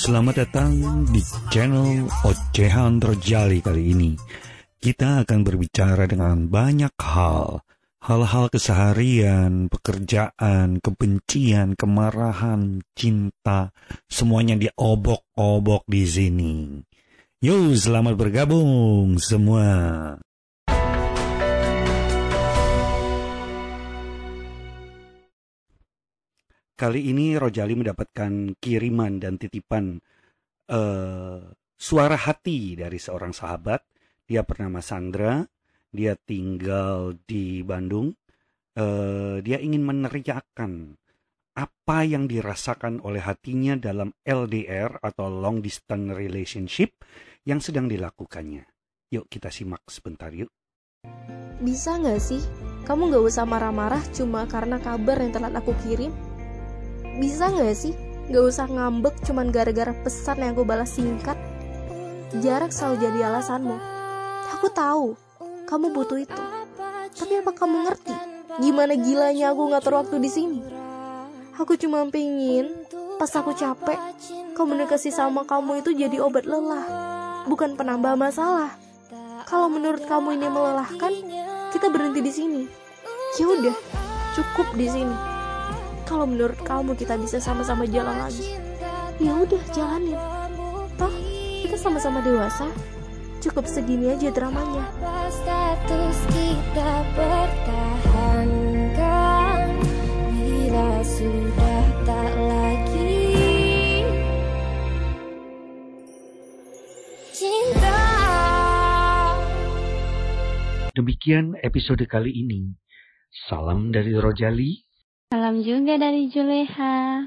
Selamat datang di channel Ocehan Rojali kali ini. Kita akan berbicara dengan banyak hal. Hal-hal keseharian, pekerjaan, kebencian, kemarahan, cinta, semuanya diobok-obok di sini. Yo, selamat bergabung semua. Kali ini Rojali mendapatkan kiriman dan titipan uh, suara hati dari seorang sahabat. Dia bernama Sandra, dia tinggal di Bandung. Uh, dia ingin meneriakan apa yang dirasakan oleh hatinya dalam LDR atau long distance relationship yang sedang dilakukannya. Yuk kita simak sebentar yuk. Bisa nggak sih? Kamu nggak usah marah-marah cuma karena kabar yang telah aku kirim? Bisa gak sih? Gak usah ngambek cuman gara-gara pesan yang aku balas singkat. Jarak selalu jadi alasanmu. Aku tahu, kamu butuh itu. Tapi apa kamu ngerti gimana gilanya aku ngatur waktu di sini? Aku cuma pengen pas aku capek, komunikasi sama kamu itu jadi obat lelah, bukan penambah masalah. Kalau menurut kamu ini melelahkan, kita berhenti di sini. Ya udah, cukup di sini kalau menurut kamu kita bisa sama-sama jalan lagi? Ya udah jalanin. Toh kita sama-sama dewasa. Cukup segini aja dramanya. Status kita pertahankan. Bila sudah tak lagi. Cinta. Demikian episode kali ini. Salam dari Rojali Salam juga dari Juleha.